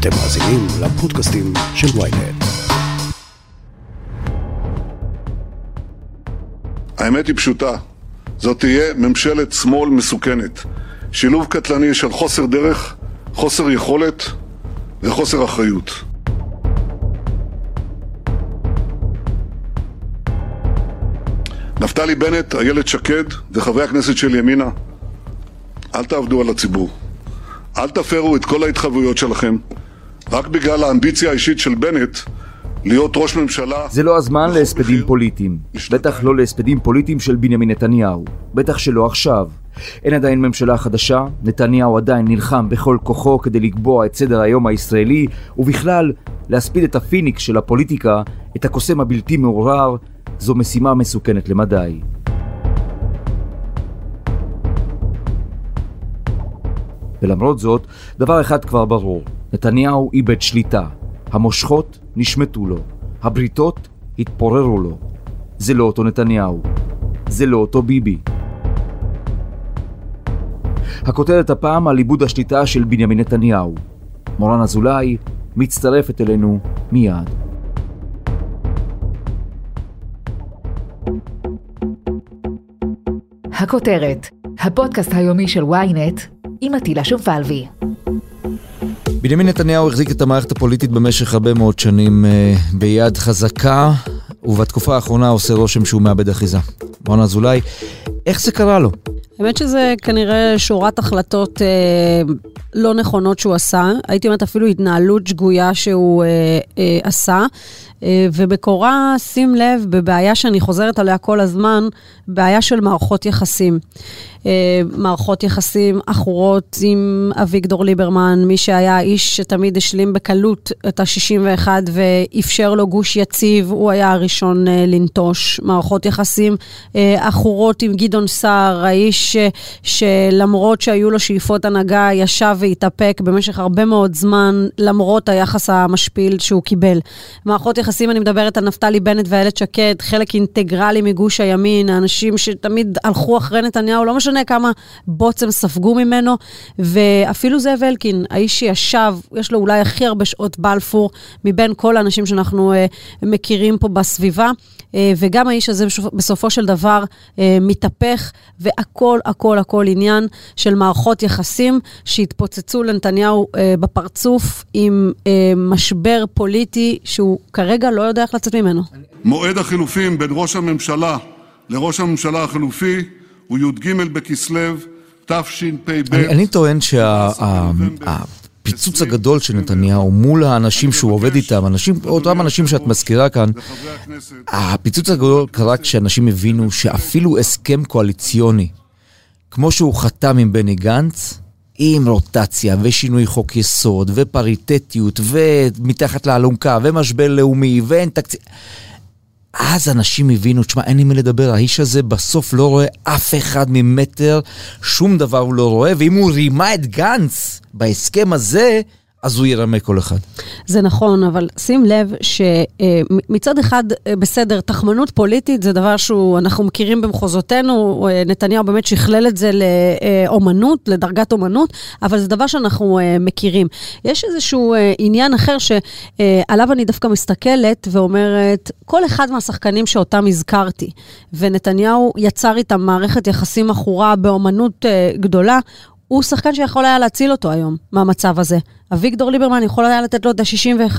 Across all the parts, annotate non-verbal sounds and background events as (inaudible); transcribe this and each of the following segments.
אתם מאזינים לפודקאסטים של ויינט. האמת היא פשוטה, זאת תהיה ממשלת שמאל מסוכנת. שילוב קטלני של חוסר דרך, חוסר יכולת וחוסר אחריות. נפתלי בנט, איילת שקד וחברי הכנסת של ימינה, אל תעבדו על הציבור. אל תפרו את כל ההתחייבויות שלכם. רק בגלל האמביציה האישית של בנט להיות ראש ממשלה... זה לא הזמן להספדים פוליטיים. בטח לא להספדים פוליטיים של בנימין נתניהו. בטח שלא עכשיו. אין עדיין ממשלה חדשה, נתניהו עדיין נלחם בכל כוחו כדי לקבוע את סדר היום הישראלי, ובכלל, להספיד את הפיניקס של הפוליטיקה, את הקוסם הבלתי מעורער, זו משימה מסוכנת למדי. ולמרות זאת, דבר אחד כבר ברור, נתניהו איבד שליטה. המושכות נשמטו לו, הבריתות התפוררו לו. זה לא אותו נתניהו, זה לא אותו ביבי. הכותרת הפעם על איבוד השליטה של בנימין נתניהו. מורן אזולאי מצטרפת אלינו מיד. הכותרת, הפודקאסט היומי של ynet עם עטילה שומפלבי. בנימין נתניהו החזיק את המערכת הפוליטית במשך הרבה מאוד שנים אה, ביד חזקה, ובתקופה האחרונה עושה רושם שהוא מאבד אחיזה. מורן אזולאי, איך זה קרה לו? האמת שזה כנראה שורת החלטות אה, לא נכונות שהוא עשה. הייתי אומרת אפילו התנהלות שגויה שהוא אה, אה, עשה. אה, ובקורה, שים לב, בבעיה שאני חוזרת עליה כל הזמן, בעיה של מערכות יחסים. אה, מערכות יחסים עכורות עם אביגדור ליברמן, מי שהיה האיש שתמיד השלים בקלות את ה-61 ואפשר לו גוש יציב, הוא היה הראשון אה, לנטוש. מערכות יחסים עכורות עם גדעון סער, האיש שלמרות שהיו לו שאיפות הנהגה, ישב והתאפק במשך הרבה מאוד זמן, למרות היחס המשפיל שהוא קיבל. מערכות יחסים יחסים, אני מדברת על נפתלי בנט ואיילת שקד, חלק אינטגרלי מגוש הימין, האנשים שתמיד הלכו אחרי נתניהו, לא משנה כמה בוץ הם ספגו ממנו, ואפילו זאב אלקין, האיש שישב, יש לו אולי הכי הרבה שעות בלפור מבין כל האנשים שאנחנו uh, מכירים פה בסביבה, uh, וגם האיש הזה בסופו של דבר uh, מתהפך, והכל, הכל, הכל עניין של מערכות יחסים שהתפוצצו לנתניהו uh, בפרצוף עם uh, משבר פוליטי שהוא כרגע כרגע לא יודע איך לצאת ממנו. מועד החילופים בין ראש הממשלה לראש הממשלה החלופי הוא י"ג בכסלו תשפ"ב. אני טוען שהפיצוץ הגדול של נתניהו מול האנשים שהוא עובד איתם, אנשים, אותם אנשים שאת מזכירה כאן, הפיצוץ הגדול קרה כשאנשים הבינו שאפילו הסכם קואליציוני, כמו שהוא חתם עם בני גנץ, עם רוטציה ושינוי חוק יסוד ופריטטיות ומתחת לאלונקה ומשבר לאומי ואין תקציב. אז אנשים הבינו, תשמע, אין לי מי לדבר, האיש הזה בסוף לא רואה אף אחד ממטר, שום דבר הוא לא רואה, ואם הוא רימה את גנץ בהסכם הזה, אז הוא ירמה כל אחד. זה נכון, אבל שים לב שמצד אחד, אה, בסדר, תחמנות פוליטית זה דבר שאנחנו מכירים במחוזותינו, אה, נתניהו באמת שכלל את זה לאומנות, לדרגת אומנות, אבל זה דבר שאנחנו אה, מכירים. יש איזשהו עניין אחר שעליו אני דווקא מסתכלת ואומרת, כל אחד מהשחקנים שאותם הזכרתי, ונתניהו יצר איתם מערכת יחסים עכורה באומנות גדולה, הוא שחקן שיכול היה להציל אותו היום מהמצב הזה. אביגדור ליברמן יכול היה לתת לו את ה-61.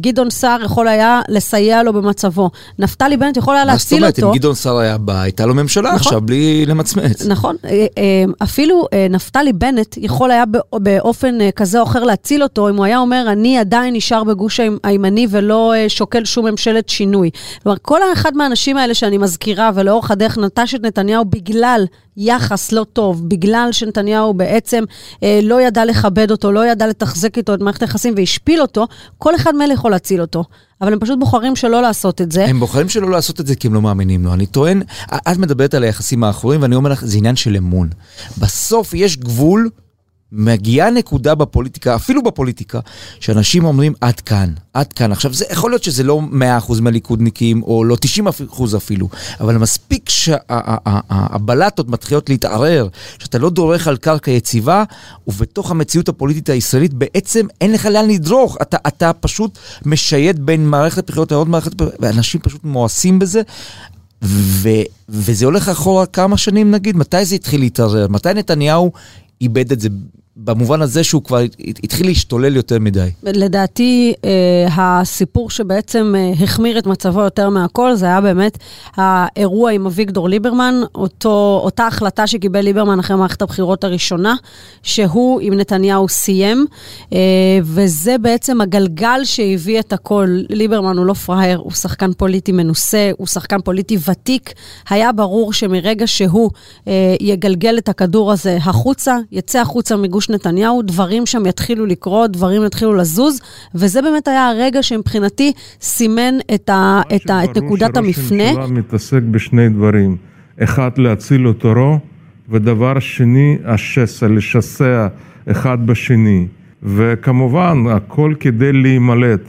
גדעון סער יכול היה לסייע לו במצבו. נפתלי בנט יכול היה להציל אותו. מה זאת אומרת, אם גדעון סער היה בא, הייתה לו ממשלה נכון, עכשיו בלי למצמץ. נכון. אה, אה, אפילו אה, נפתלי בנט יכול היה באופן כזה או אחר להציל אותו, אם הוא היה אומר, אני עדיין נשאר בגוש הימני ולא שוקל שום ממשלת שינוי. כלומר, כל אחד מהאנשים האלה שאני מזכירה ולאורך הדרך נטש את נתניהו בגלל יחס לא טוב, בגלל שנתניהו בעצם לא ידע לכבד אותו, לא ידע לתחזק. לתחזק איתו את מערכת היחסים והשפיל אותו, כל אחד מאלה יכול להציל אותו. אבל הם פשוט בוחרים שלא לעשות את זה. הם בוחרים שלא לעשות את זה כי הם לא מאמינים לו. אני טוען, את מדברת על היחסים האחורים, ואני אומר לך, זה עניין של אמון. בסוף יש גבול מגיעה נקודה בפוליטיקה, אפילו בפוליטיקה, שאנשים אומרים עד כאן, עד כאן. עכשיו, זה, יכול להיות שזה לא 100% מהליכודניקים, או לא 90% אפילו, אבל מספיק שהבלטות מתחילות להתערער, שאתה לא דורך על קרקע יציבה, ובתוך המציאות הפוליטית הישראלית בעצם אין לך לאן לדרוך. אתה, אתה פשוט משייט בין מערכת הבחירות לעוד מערכת ואנשים פשוט מואסים בזה. ו, וזה הולך אחורה כמה שנים נגיד, מתי זה התחיל להתערער? מתי נתניהו איבד את זה במובן הזה שהוא כבר התחיל להשתולל יותר מדי. לדעתי, אה, הסיפור שבעצם אה, החמיר את מצבו יותר מהכל, זה היה באמת האירוע עם אביגדור ליברמן, אותו, אותה החלטה שקיבל ליברמן אחרי מערכת הבחירות הראשונה, שהוא עם נתניהו סיים, אה, וזה בעצם הגלגל שהביא את הכל. ליברמן הוא לא פראייר, הוא שחקן פוליטי מנוסה, הוא שחקן פוליטי ותיק. היה ברור שמרגע שהוא יגלגל את הכדור הזה החוצה, יצא החוצה מגוש נתניהו, דברים שם יתחילו לקרות, דברים יתחילו לזוז, וזה באמת היה הרגע שמבחינתי סימן את, ה, את, ה, את נקודת המפנה. ראש הממשלה מתעסק בשני דברים, אחד להציל את עורו, ודבר שני, השסע, לשסע אחד בשני. וכמובן, הכל כדי להימלט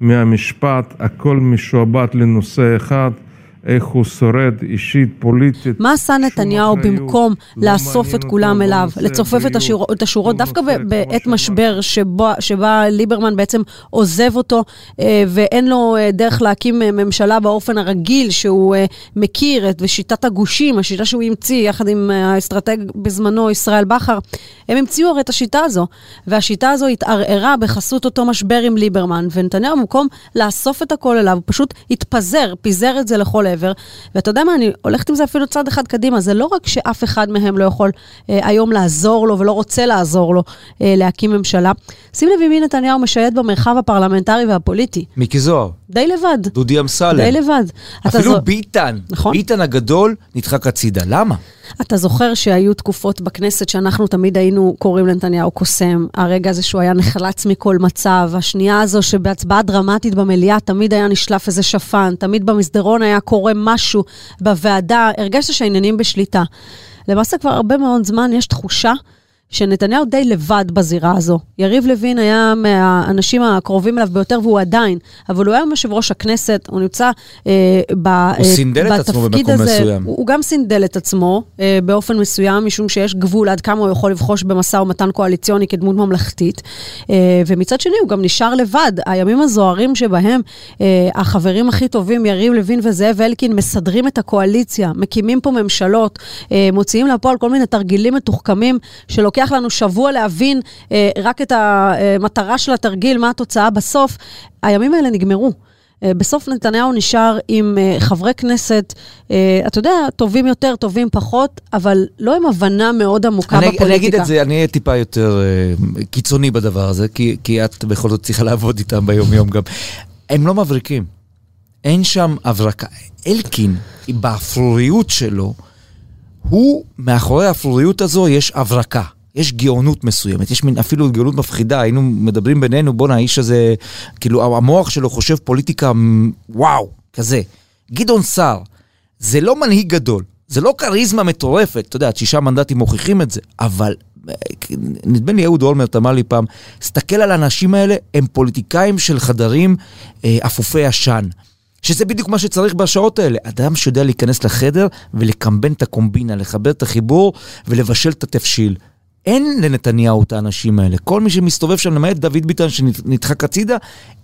מהמשפט, הכל משועבד לנושא אחד. איך הוא שורד אישית, פוליטית. מה עשה נתניהו במקום לא לאסוף את כולם אליו, לצופף את, השור, את השורות, דווקא בעת משבר שבה, שבה ליברמן בעצם עוזב אותו אה, ואין לו אה, דרך להקים אה, ממשלה באופן הרגיל שהוא מכיר את שיטת הגושים, השיטה שהוא המציא יחד עם האסטרטג בזמנו ישראל בכר, הם המציאו הרי את השיטה הזו, והשיטה הזו התערערה בחסות אותו משבר עם ליברמן, ונתניהו במקום לאסוף את הכל אליו, הוא פשוט התפזר, פיזר את זה לכל עבר. ואתה יודע מה, אני הולכת עם זה אפילו צעד אחד קדימה, זה לא רק שאף אחד מהם לא יכול אה, היום לעזור לו ולא רוצה לעזור לו אה, להקים ממשלה. שים לב עם מי נתניהו משייט במרחב הפרלמנטרי והפוליטי. מיקי זוהר. די לבד. דודי אמסלם. די לבד. אפילו זו... ביטן. נכון. ביטן הגדול נדחק הצידה. למה? אתה זוכר שהיו תקופות בכנסת שאנחנו תמיד היינו קוראים לנתניהו קוסם. הרגע הזה שהוא היה נחלץ מכל מצב, השנייה הזו שבהצבעה דרמטית במליאה תמיד היה נשלף איזה שפן, תמיד במסדרון היה קורה משהו בוועדה, הרגשת שהעניינים בשליטה. למעשה כבר הרבה מאוד זמן יש תחושה שנתניהו די לבד בזירה הזו. יריב לוין היה מהאנשים הקרובים אליו ביותר, והוא עדיין, אבל הוא היום יושב ראש הכנסת, הוא נמצא אה, ב, הוא אה, סינדל את עצמו במקום הזה, מסוים. הוא, הוא גם סינדל את עצמו אה, באופן מסוים, משום שיש גבול עד כמה הוא יכול לבחוש במשא ומתן קואליציוני כדמות ממלכתית. אה, ומצד שני, הוא גם נשאר לבד. הימים הזוהרים שבהם אה, החברים הכי טובים, יריב לוין וזאב אלקין, מסדרים את הקואליציה, מקימים פה ממשלות, אה, מוציאים לפועל כל מיני תרגילים מתוחכמים שלוקח... לוקח לנו שבוע להבין אה, רק את המטרה של התרגיל, מה התוצאה בסוף, הימים האלה נגמרו. אה, בסוף נתניהו נשאר עם אה, חברי כנסת, אה, אתה יודע, טובים יותר, טובים פחות, אבל לא עם הבנה מאוד עמוקה אני, בפוליטיקה. אני אגיד את זה, אני אהיה טיפה יותר אה, קיצוני בדבר הזה, כי, כי את בכל זאת צריכה לעבוד איתם ביום-יום גם. הם לא מבריקים. אין שם הברקה. אלקין, באפרוריות שלו, הוא, מאחורי האפרוריות הזו יש הברקה. יש גאונות מסוימת, יש מין אפילו גאונות מפחידה, היינו מדברים בינינו, בואנה, האיש הזה, כאילו, המוח שלו חושב פוליטיקה, וואו, כזה. גדעון סער, זה לא מנהיג גדול, זה לא כריזמה מטורפת, אתה יודע, שישה מנדטים מוכיחים את זה, אבל נדמה לי אהוד אולמרט אמר לי פעם, סתכל על האנשים האלה, הם פוליטיקאים של חדרים אה, אפופי עשן. שזה בדיוק מה שצריך בשעות האלה. אדם שיודע להיכנס לחדר ולקמבן את הקומבינה, לחבר את החיבור ולבשל את התבשיל. אין לנתניהו את האנשים האלה. כל מי שמסתובב שם, למעט דוד ביטן שנדחק הצידה,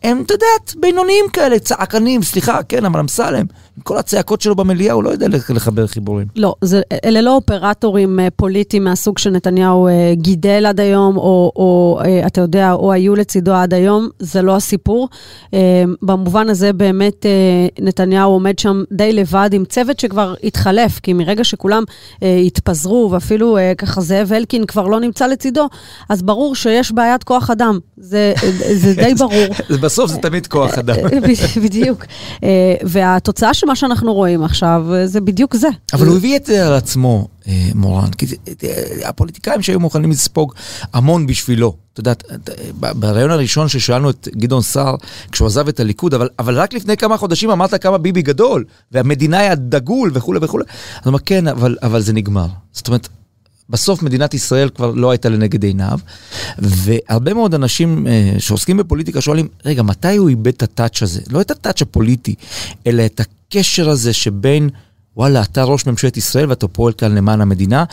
הם, אתה יודעת, בינוניים כאלה, צעקנים, סליחה, כן, אבל אמסלם, עם כל הצעקות שלו במליאה, הוא לא יודע לחבר חיבורים. לא, זה, אלה לא אופרטורים אה, פוליטיים מהסוג שנתניהו אה, גידל עד היום, או, או אה, אתה יודע, או היו לצידו עד היום, זה לא הסיפור. במובן הזה באמת נתניהו עומד שם די לבד עם צוות שכבר התחלף, כי מרגע שכולם התפזרו, ואפילו ככה זאב אלקין כבר לא נמצא לצידו, אז ברור שיש בעיית כוח אדם. זה, זה די (laughs) ברור. בסוף זה תמיד כוח אדם. (laughs) בדיוק. והתוצאה של מה שאנחנו רואים עכשיו, זה בדיוק זה. אבל הוא הביא את זה על עצמו, מורן, כי הפוליטיקאים שהיו מוכנים לספוג המון בשבילו. את יודעת, בריאיון הראשון ששאלנו את גדעון סער, כשהוא עזב את הליכוד, אבל, אבל רק לפני כמה חודשים אמרת כמה ביבי גדול, והמדינה היה דגול וכולי וכולי. אז הוא אומר, כן, אבל, אבל זה נגמר. זאת אומרת, בסוף מדינת ישראל כבר לא הייתה לנגד עיניו, והרבה מאוד אנשים אה, שעוסקים בפוליטיקה שואלים, רגע, מתי הוא איבד את הטאץ' הזה? לא את הטאץ' הפוליטי, אלא את הקשר הזה שבין... וואלה, אתה ראש ממשלת ישראל ואתה פועל כאן למען המדינה,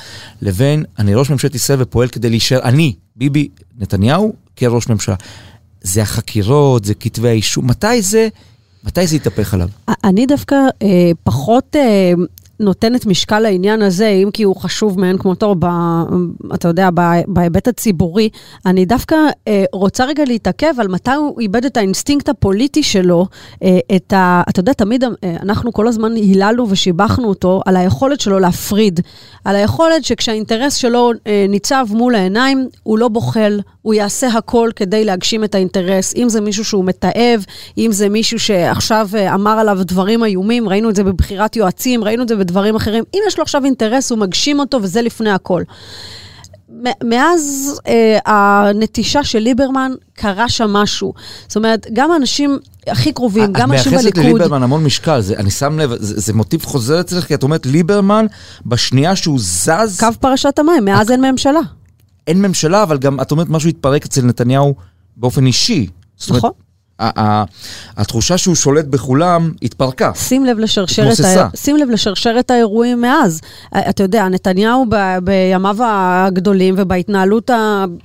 לבין אני ראש ממשלת ישראל ופועל כדי להישאר, אני, ביבי נתניהו, כראש ממשלה. זה החקירות, זה כתבי האישום, מתי זה, מתי זה יתהפך עליו? אני דווקא אה, פחות אה, נותנת משקל לעניין הזה, אם כי הוא חשוב מאין כמותו, ב, אתה יודע, בהיבט הציבורי, אני דווקא אה, רוצה רגע להתעכב על מתי הוא איבד את האינסטינקט הפוליטי שלו, אה, את ה... אתה יודע, תמיד אה, אנחנו כל הזמן היללנו ושיבחנו אותו על היכולת שלו להפריד, על היכולת שכשהאינטרס שלו אה, ניצב מול העיניים, הוא לא בוחל, הוא יעשה הכל כדי להגשים את האינטרס, אם זה מישהו שהוא מתעב, אם זה מישהו שעכשיו אה, אמר עליו דברים איומים, ראינו את זה בבחירת יועצים, ראינו את זה בדברים אחרים. אם יש לו עכשיו אינטרס, הוא מגשים אותו, וזה לפני הכל. מאז אה, הנטישה של ליברמן, קרה שם משהו. זאת אומרת, גם האנשים הכי קרובים, גם אנשים בליכוד... את מייחסת לליברמן המון משקל, זה, אני שם לב, זה, זה מוטיב חוזר אצלך, כי את אומרת, ליברמן, בשנייה שהוא זז... קו פרשת המים, מאז אין ממשלה. אין ממשלה, אבל גם, את אומרת, משהו התפרק אצל נתניהו באופן אישי. נכון. התחושה שהוא שולט בכולם התפרקה. שים לב לשרשרת, ה... שים לב לשרשרת האירועים מאז. אתה יודע, נתניהו ב... בימיו הגדולים ובהתנהלות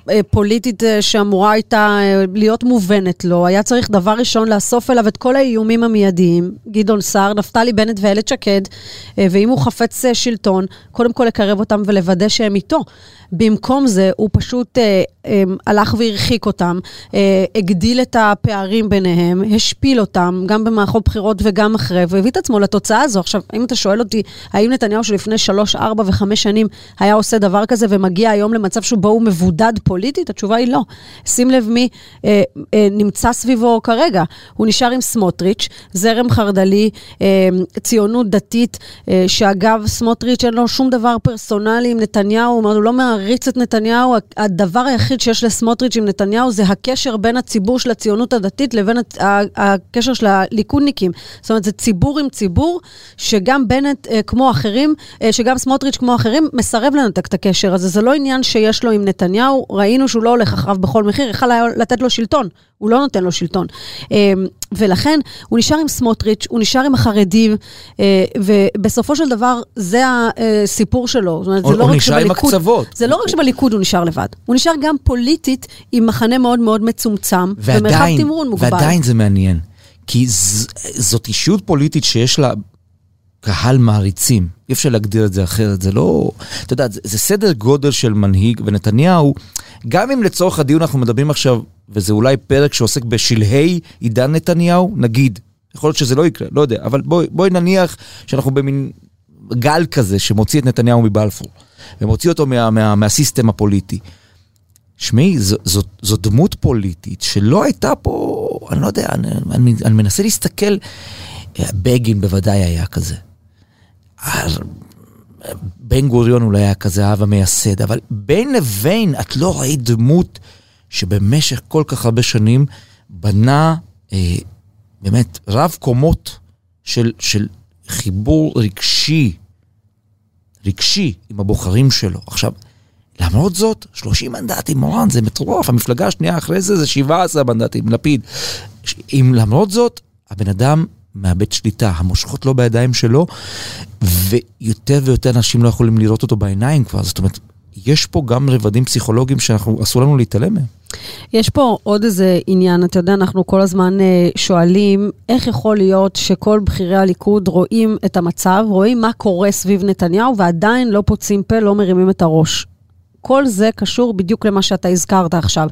הפוליטית שאמורה הייתה להיות מובנת לו, היה צריך דבר ראשון לאסוף אליו את כל האיומים המיידיים, גדעון סער, נפתלי בנט ואיילת שקד, ואם הוא חפץ שלטון, קודם כל לקרב אותם ולוודא שהם איתו. במקום זה, הוא פשוט אה, אה, הלך והרחיק אותם, אה, הגדיל את הפערים ביניהם, השפיל אותם, גם במערכות בחירות וגם אחרי, והביא את עצמו לתוצאה הזו. עכשיו, אם אתה שואל אותי, האם נתניהו שלפני שלוש, ארבע וחמש שנים היה עושה דבר כזה ומגיע היום למצב שבו הוא מבודד פוליטית? התשובה היא לא. שים לב מי אה, אה, נמצא סביבו כרגע. הוא נשאר עם סמוטריץ', זרם חרד"לי, אה, ציונות דתית, אה, שאגב, סמוטריץ' אין לו שום דבר פרסונלי עם נתניהו, הוא לא מעריץ את נתניהו, הדבר היחיד שיש לסמוטריץ' עם נתניהו זה הקשר בין הציבור של הציונות הדתית לבין הקשר של הליכודניקים. זאת אומרת, זה ציבור עם ציבור, שגם בנט אה, כמו אחרים, אה, שגם סמוטריץ' כמו אחרים, מסרב לנתק את הקשר הזה. זה לא עניין שיש לו עם נתניהו, ראינו שהוא לא הולך אחריו בכל מחיר, יכל לתת לו שלטון, הוא לא נותן לו שלטון. אה, ולכן הוא נשאר עם סמוטריץ', הוא נשאר עם החרדים, ובסופו של דבר זה הסיפור שלו. זאת אומרת, זה לא רק שבליכוד... זה לא רק שבליכוד הוא נשאר לבד, הוא נשאר גם פוליטית עם מחנה מאוד מאוד מצומצם, ומרחב תמרון מוגבל. ועדיין זה מעניין, כי ז, זאת אישיות פוליטית שיש לה קהל מעריצים, אי אפשר להגדיר את זה אחרת, זה לא... אתה יודע, זה, זה סדר גודל של מנהיג, ונתניהו, גם אם לצורך הדיון אנחנו מדברים עכשיו, וזה אולי פרק שעוסק בשלהי עידן נתניהו, נגיד, יכול להיות שזה לא יקרה, לא יודע, אבל בואי בוא נניח שאנחנו במין גל כזה שמוציא את נתניהו מבלפור. ומוציא אותו מה, מה, מהסיסטם הפוליטי. שמעי, זו, דמות פוליטית שלא הייתה פה, אני לא יודע, אני, אני, אני מנסה להסתכל, בגין בוודאי היה כזה. בן גוריון אולי היה כזה האב המייסד, אבל בין לבין את לא ראית דמות שבמשך כל כך הרבה שנים בנה אה, באמת רב קומות של, של חיבור רגשי רגשי עם הבוחרים שלו. עכשיו, למרות זאת, 30 מנדטים, מורן, זה מטורף, המפלגה השנייה אחרי זה זה 17 מנדטים, לפיד. אם למרות זאת, הבן אדם מאבד שליטה, המושכות לא בידיים שלו, ויותר ויותר אנשים לא יכולים לראות אותו בעיניים כבר. זאת אומרת, יש פה גם רבדים פסיכולוגיים שאסור לנו להתעלם מהם. יש פה עוד איזה עניין, אתה יודע, אנחנו כל הזמן אה, שואלים, איך יכול להיות שכל בכירי הליכוד רואים את המצב, רואים מה קורה סביב נתניהו, ועדיין לא פוצים פה, לא מרימים את הראש. כל זה קשור בדיוק למה שאתה הזכרת עכשיו.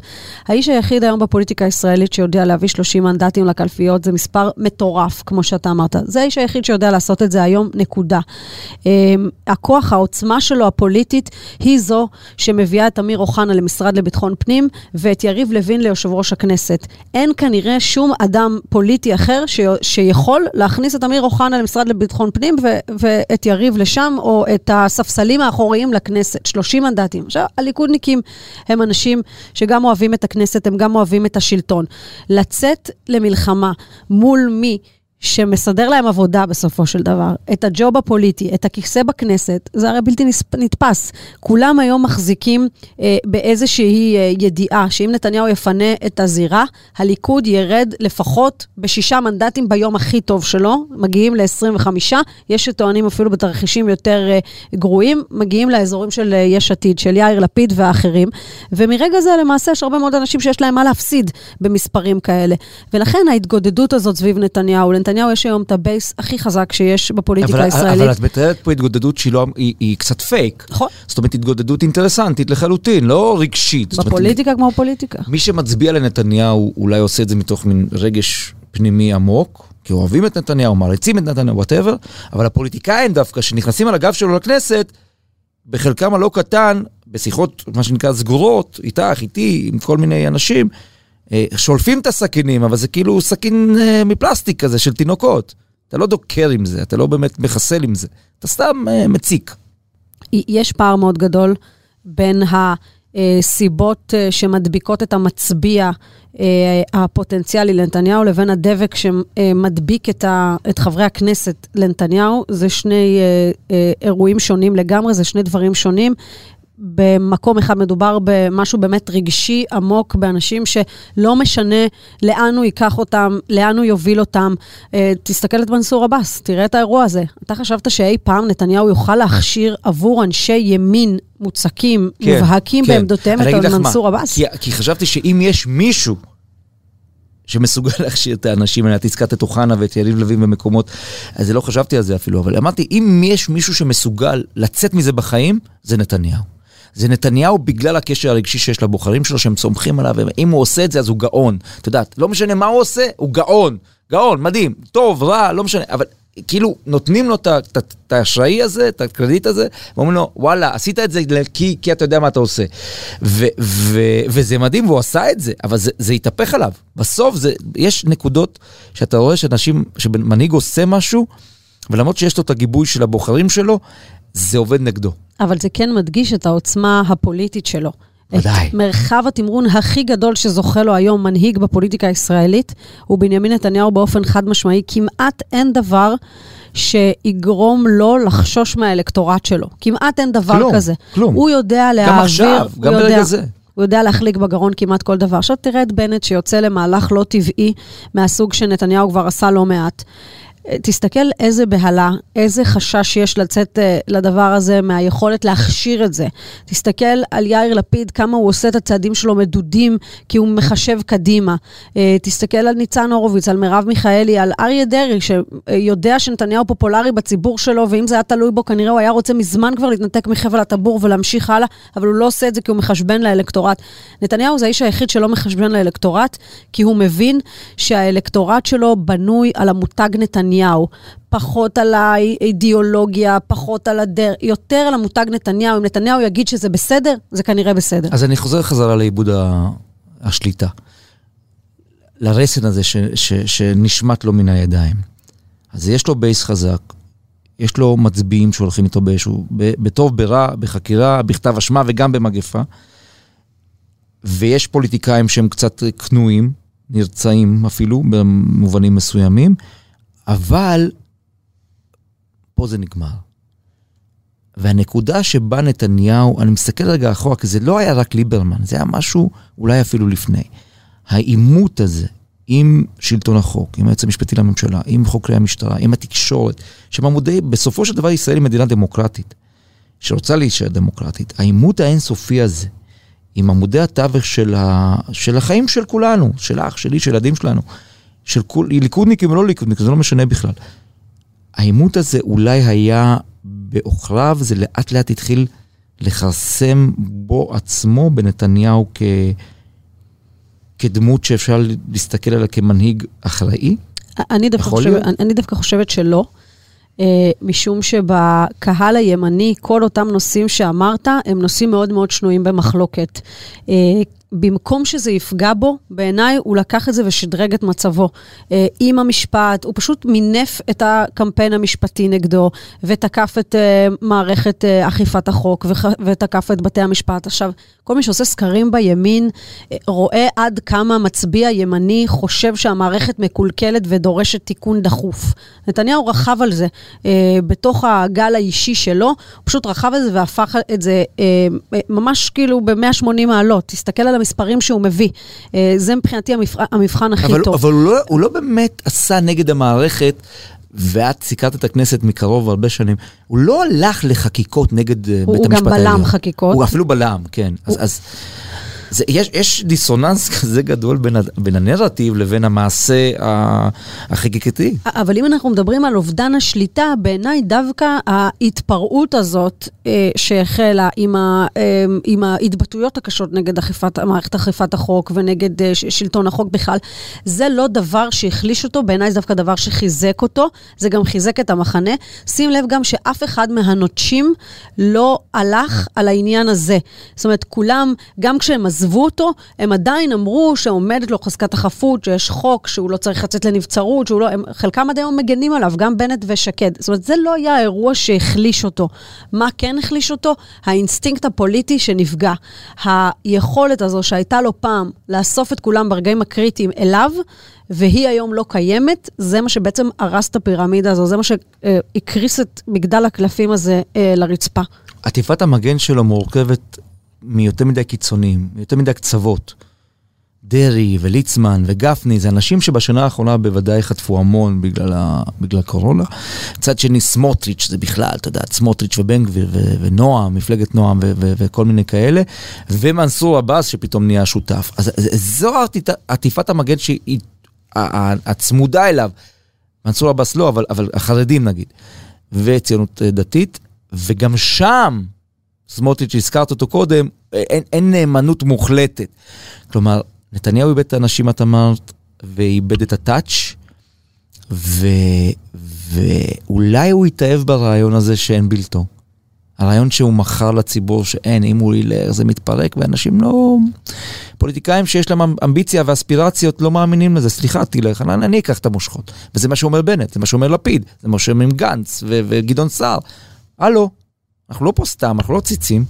האיש היחיד היום בפוליטיקה הישראלית שיודע להביא 30 מנדטים לקלפיות זה מספר מטורף, כמו שאתה אמרת. זה האיש היחיד שיודע לעשות את זה היום, נקודה. Um, הכוח, העוצמה שלו הפוליטית, היא זו שמביאה את אמיר אוחנה למשרד לביטחון פנים ואת יריב לוין ליושב ראש הכנסת. אין כנראה שום אדם פוליטי אחר ש... שיכול להכניס את אמיר אוחנה למשרד לביטחון פנים ו... ואת יריב לשם, או את הספסלים האחוריים לכנסת. 30 מנדטים. עכשיו, הליכודניקים הם אנשים שגם אוהבים את הכנסת, הם גם אוהבים את השלטון. לצאת למלחמה מול מי שמסדר להם עבודה בסופו של דבר, את הג'וב הפוליטי, את הכיסא בכנסת, זה הרי בלתי נתפס. כולם היום מחזיקים אה, באיזושהי אה, ידיעה שאם נתניהו יפנה את הזירה, הליכוד ירד לפחות בשישה מנדטים ביום הכי טוב שלו, מגיעים ל-25, יש שטוענים אפילו בתרחישים יותר אה, גרועים, מגיעים לאזורים של אה, יש עתיד, של יאיר לפיד והאחרים, ומרגע זה למעשה יש הרבה מאוד אנשים שיש להם מה להפסיד במספרים כאלה. ולכן ההתגודדות הזאת סביב נתניהו, לנתניהו יש היום את הבייס הכי חזק שיש בפוליטיקה אבל, הישראלית. אבל את מתארת פה התגודדות שהיא לא, היא, היא קצת פייק. נכון. זאת אומרת, התגודדות אינטרסנטית לחלוטין, לא רגשית. זאת אומרת, בפוליטיקה כמו פוליטיקה. מי שמצביע לנתניהו אולי עושה את זה מתוך מין רגש פנימי עמוק, כי אוהבים את נתניהו, מעריצים את נתניהו, whatever, אבל הפוליטיקאים דווקא, שנכנסים על הגב שלו לכנסת, בחלקם הלא קטן, בשיחות, מה שנקרא, סגורות, איתך, איתי, עם כל מיני אנשים, שולפים את הסכינים, אבל זה כאילו סכין אה, מפלסטיק כזה של תינוקות. אתה לא דוקר עם זה, אתה לא באמת מחסל עם זה, אתה סתם אה, מציק. יש פער מאוד גדול בין הסיבות שמדביקות את המצביע הפוטנציאלי לנתניהו לבין הדבק שמדביק את, את חברי הכנסת לנתניהו. זה שני אירועים שונים לגמרי, זה שני דברים שונים. במקום אחד מדובר במשהו באמת רגשי עמוק, באנשים שלא משנה לאן הוא ייקח אותם, לאן הוא יוביל אותם. אה, תסתכל את מנסור עבאס, תראה את האירוע הזה. אתה חשבת שאי פעם נתניהו יוכל להכשיר עבור אנשי ימין מוצקים, כן, מובהקים כן. בעמדותיהם את מנסור עבאס? כי, כי חשבתי שאם יש מישהו שמסוגל (laughs) להכשיר את האנשים האלה, את הזכרת את אוחנה ואת יריב לוין במקומות, אז לא חשבתי על זה אפילו, אבל אמרתי, אם יש מישהו שמסוגל לצאת מזה בחיים, זה נתניהו. זה נתניהו בגלל הקשר הרגשי שיש לבוחרים שלו, שהם סומכים עליו, ואם הוא עושה את זה אז הוא גאון. את יודעת, לא משנה מה הוא עושה, הוא גאון. גאון, מדהים, טוב, רע, לא משנה, אבל כאילו נותנים לו את האשראי הזה, את הקרדיט הזה, ואומרים לו, וואלה, עשית את זה כי, כי אתה יודע מה אתה עושה. ו, ו, וזה מדהים, והוא עשה את זה, אבל זה, זה התהפך עליו. בסוף זה, יש נקודות שאתה רואה שאנשים, שמנהיג עושה משהו, ולמרות שיש לו את הגיבוי של הבוחרים שלו, זה עובד נגדו. אבל זה כן מדגיש את העוצמה הפוליטית שלו. ודאי. את מרחב התמרון הכי גדול שזוכה לו היום מנהיג בפוליטיקה הישראלית, הוא בנימין נתניהו באופן חד משמעי. כמעט אין דבר שיגרום לו לחשוש מהאלקטורט שלו. כמעט אין דבר כלום, כזה. כלום. הוא יודע להעביר... גם עכשיו, גם יודע, ברגע זה. הוא יודע להחליק בגרון כמעט כל דבר. עכשיו תראה את בנט שיוצא למהלך לא טבעי מהסוג שנתניהו כבר עשה לא מעט. תסתכל איזה בהלה, איזה חשש יש לצאת uh, לדבר הזה מהיכולת להכשיר את זה. תסתכל על יאיר לפיד, כמה הוא עושה את הצעדים שלו מדודים, כי הוא מחשב קדימה. Uh, תסתכל על ניצן הורוביץ, על מרב מיכאלי, על אריה דרעי, שיודע שנתניהו פופולרי בציבור שלו, ואם זה היה תלוי בו, כנראה הוא היה רוצה מזמן כבר להתנתק מחבל הטבור ולהמשיך הלאה, אבל הוא לא עושה את זה כי הוא מחשבן לאלקטורט. נתניהו זה האיש היחיד שלא מחשבן לאלקטורט, כי הוא מבין שהאלקטורט שלו בנוי על המותג נתניהו. נתניהו, פחות על האידיאולוגיה, פחות על הדרך, יותר על המותג נתניהו. אם נתניהו יגיד שזה בסדר, זה כנראה בסדר. אז אני חוזר חזרה לאיבוד השליטה. לרסן הזה ש, ש, שנשמט לו מן הידיים. אז יש לו בייס חזק, יש לו מצביעים שהולכים איתו באיזשהו, בטוב, ברע, בחקירה, בכתב אשמה וגם במגפה. ויש פוליטיקאים שהם קצת כנועים, נרצעים אפילו, במובנים מסוימים, אבל פה זה נגמר. והנקודה שבה נתניהו, אני מסתכל רגע אחורה, כי זה לא היה רק ליברמן, זה היה משהו אולי אפילו לפני. העימות הזה עם שלטון החוק, עם היועץ המשפטי לממשלה, עם חוקרי המשטרה, עם התקשורת, שבמודי, בסופו של דבר ישראל היא מדינה דמוקרטית, שרוצה להישאר דמוקרטית. העימות האינסופי הזה, עם עמודי התווך של, ה... של החיים של כולנו, של אח שלי, של ילדים שלנו, של כול, ליכודניקים או לא ליכודניקים, זה לא משנה בכלל. העימות הזה אולי היה בעוכריו, זה לאט לאט התחיל לכרסם בו עצמו, בנתניהו, כ... כדמות שאפשר להסתכל עליה כמנהיג אחראי? אני דווקא, חושב, אני, אני דווקא חושבת שלא. Uh, משום שבקהל הימני, כל אותם נושאים שאמרת, הם נושאים מאוד מאוד שנויים במחלוקת. במקום שזה יפגע בו, בעיניי הוא לקח את זה ושדרג את מצבו. אה, עם המשפט, הוא פשוט מינף את הקמפיין המשפטי נגדו, ותקף את אה, מערכת אה, אכיפת החוק, ותקף את בתי המשפט. עכשיו, כל מי שעושה סקרים בימין, רואה עד כמה מצביע ימני חושב שהמערכת מקולקלת ודורשת תיקון דחוף. נתניהו רכב על זה בתוך הגל האישי שלו, הוא פשוט רכב על זה והפך את זה ממש כאילו ב-180 מעלות. תסתכל על המספרים שהוא מביא. אה, זה מבחינתי המבחן, המבחן הכי אבל, טוב. אבל הוא לא, הוא לא באמת עשה נגד המערכת. ואת סיקרת את הכנסת מקרוב הרבה שנים, הוא לא הלך לחקיקות נגד אה, בית המשפט העליון. הוא גם בלם חקיקות. הוא אפילו בלם, כן. הוא... אז, אז זה, יש, יש דיסוננס (laughs) כזה גדול בין, בין הנרטיב לבין המעשה החקיקתי. אבל אם אנחנו מדברים על אובדן השליטה, בעיניי דווקא ההתפרעות הזאת אה, שהחלה עם, ה, אה, עם ההתבטאויות הקשות נגד אכיפת, מערכת אכיפת החוק ונגד אה, שלטון החוק בכלל, זה לא דבר שהחליש אותו, בעיניי זה דווקא דבר שחיזק אותו, זה גם חיזק את המחנה. שים לב גם שאף אחד מהנוטשים לא הלך על העניין הזה. זאת אומרת, כולם, גם כשהם עזבו אותו, הם עדיין אמרו שעומדת לו חזקת החפות, שיש חוק, שהוא לא צריך לצאת לנבצרות, שהוא לא... הם, חלקם עד היום מגנים עליו, גם בנט ושקד. זאת אומרת, זה לא היה האירוע שהחליש אותו. מה כן החליש אותו? האינסטינקט הפוליטי שנפגע. היכולת הזו שהייתה לו פעם לאסוף את כולם ברגעים הקריטיים אליו, והיא היום לא קיימת, זה מה שבעצם הרס את הפירמידה הזו, זה מה שהקריס את מגדל הקלפים הזה אה, לרצפה. עטיפת המגן שלו מורכבת מיותר מדי קיצוניים, מיותר מדי קצוות. דרעי וליצמן וגפני, זה אנשים שבשנה האחרונה בוודאי חטפו המון בגלל, ה... בגלל הקורונה. מצד שני, סמוטריץ' זה בכלל, אתה יודע, סמוטריץ' ובן גביר ו... ונועם, מפלגת נועם ו... ו... וכל מיני כאלה, ומנסור עבאס שפתאום נהיה שותף. אז זו עטיפת המגן שהיא הצמודה אליו. מנסור עבאס לא, אבל, אבל החרדים נגיד, וציונות דתית, וגם שם סמוטריץ', שהזכרת אותו קודם, אין, אין נאמנות מוחלטת. כלומר, נתניהו איבד את האנשים, את אמרת, ואיבד את הטאץ', ו... ואולי הוא יתאהב ברעיון הזה שאין בלתו. הרעיון שהוא מכר לציבור שאין, אם הוא ילך זה מתפרק, ואנשים לא... פוליטיקאים שיש להם אמביציה ואספירציות לא מאמינים לזה. סליחה, תלך, אני, אני אקח את המושכות. וזה מה שאומר בנט, זה מה שאומר לפיד, זה מה שאומר גנץ וגדעון סער. הלו, אנחנו לא פה סתם, אנחנו לא ציצים.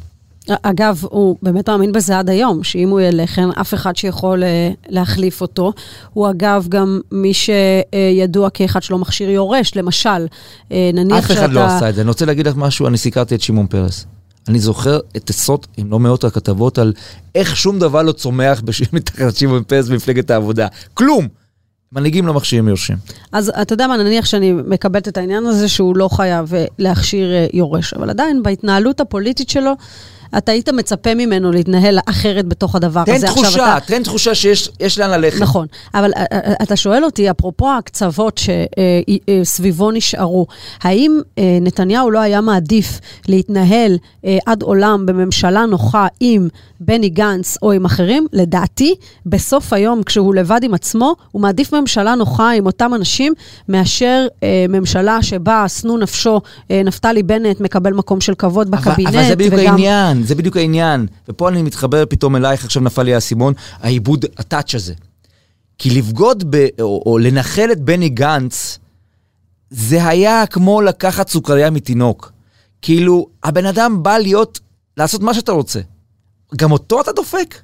אגב, הוא באמת מאמין בזה עד היום, שאם הוא ילך, אין אף אחד שיכול אה, להחליף אותו. הוא אגב גם מי שידוע כאחד שלא מכשיר יורש, למשל, אה, נניח שאתה... אף אחד לא עשה את זה. אני רוצה להגיד לך משהו, אני סיקרתי את שמעון פרס. אני זוכר את עשרות, אם לא מאות הכתבות, על איך שום דבר לא צומח מתחת (laughs) שמעון פרס במפלגת העבודה. כלום! מנהיגים לא מכשירים יורשים. אז אתה יודע מה, נניח שאני מקבלת את העניין הזה שהוא לא חייב אה, להכשיר אה, יורש, אבל עדיין בהתנהלות הפוליטית שלו, אתה היית מצפה ממנו להתנהל אחרת בתוך הדבר תן הזה. תן תחושה, אתה... תן תחושה שיש לאן ללכת. נכון, אבל אה, אתה שואל אותי, אפרופו הקצוות שסביבו נשארו, האם נתניהו לא היה מעדיף להתנהל עד עולם בממשלה נוחה עם בני גנץ או עם אחרים? לדעתי, בסוף היום, כשהוא לבד עם עצמו, הוא מעדיף ממשלה נוחה עם אותם אנשים, מאשר אה, ממשלה שבה שנוא נפשו, אה, נפתלי בנט מקבל מקום של כבוד בקבינט. אבל, אבל זה בדיוק וגם... העניין, זה בדיוק העניין. ופה אני מתחבר פתאום אלייך, עכשיו נפל לי האסימון, העיבוד, הטאץ' הזה. כי לבגוד ב, או, או לנחל את בני גנץ, זה היה כמו לקחת סוכריה מתינוק. כאילו, הבן אדם בא להיות, לעשות מה שאתה רוצה. גם אותו אתה דופק?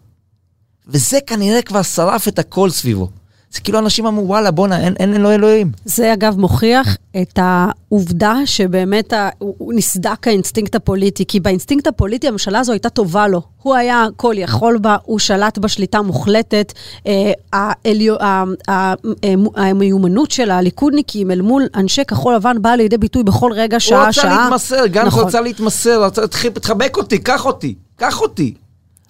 וזה כנראה כבר שרף את הכל סביבו. זה כאילו אנשים אמרו, וואלה, בואנה, אין, אין אלוהי אלוהים. זה אגב מוכיח את העובדה שבאמת ה... הוא נסדק האינסטינקט הפוליטי, כי באינסטינקט הפוליטי הממשלה הזו הייתה טובה לו. הוא היה כל יכול בה, הוא שלט בשליטה מוחלטת. אה, המיומנות של הליכודניקים אל מול אנשי כחול לבן באה לידי ביטוי בכל רגע, שעה, שעה. הוא רצה להתמסר, גנץ נכון. רצה להתמסר, רצה, תחבק אותי, קח אותי, קח אותי.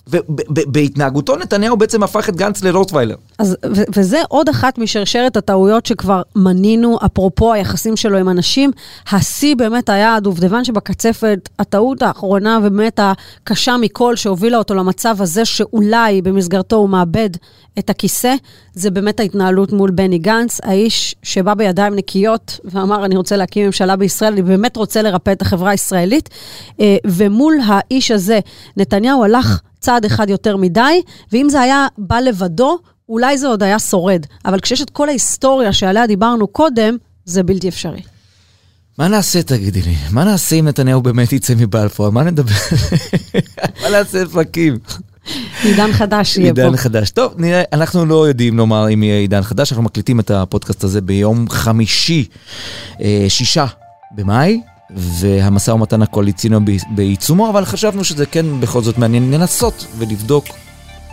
ובהתנהגותו נתניהו בעצם הפך את גנץ לרוטוויילר. אז, ו- וזה עוד אחת משרשרת הטעויות שכבר מנינו, אפרופו היחסים שלו עם אנשים. השיא באמת היה הדובדבן שבקצפת, הטעות האחרונה ובאמת הקשה מכל שהובילה אותו למצב הזה שאולי במסגרתו הוא מאבד את הכיסא, זה באמת ההתנהלות מול בני גנץ, האיש שבא בידיים נקיות ואמר, אני רוצה להקים ממשלה בישראל, אני באמת רוצה לרפא את החברה הישראלית. אה, ומול האיש הזה, נתניהו הלך צעד אחד יותר מדי, ואם זה היה בא לבדו, אולי זה עוד היה שורד. אבל כשיש את כל ההיסטוריה שעליה דיברנו קודם, זה בלתי אפשרי. מה נעשה, תגידי לי? מה נעשה אם נתניהו באמת יצא מבלפור? מה נדבר? (laughs) מה נעשה פרקים? עידן חדש יהיה פה. עידן חדש. טוב, נראה, אנחנו לא יודעים לומר אם יהיה עידן חדש, אנחנו מקליטים את הפודקאסט הזה ביום חמישי, אה, שישה במאי, והמשא ומתן הקואליציוני בעיצומו, אבל חשבנו שזה כן בכל זאת מעניין לנסות ולבדוק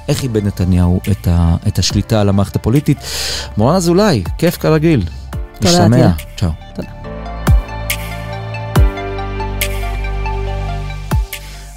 איך איבד נתניהו את, ה, את השליטה על המערכת הפוליטית. מורן אזולאי, כיף כרגיל. תודה. תהיה. צ'או. תודה.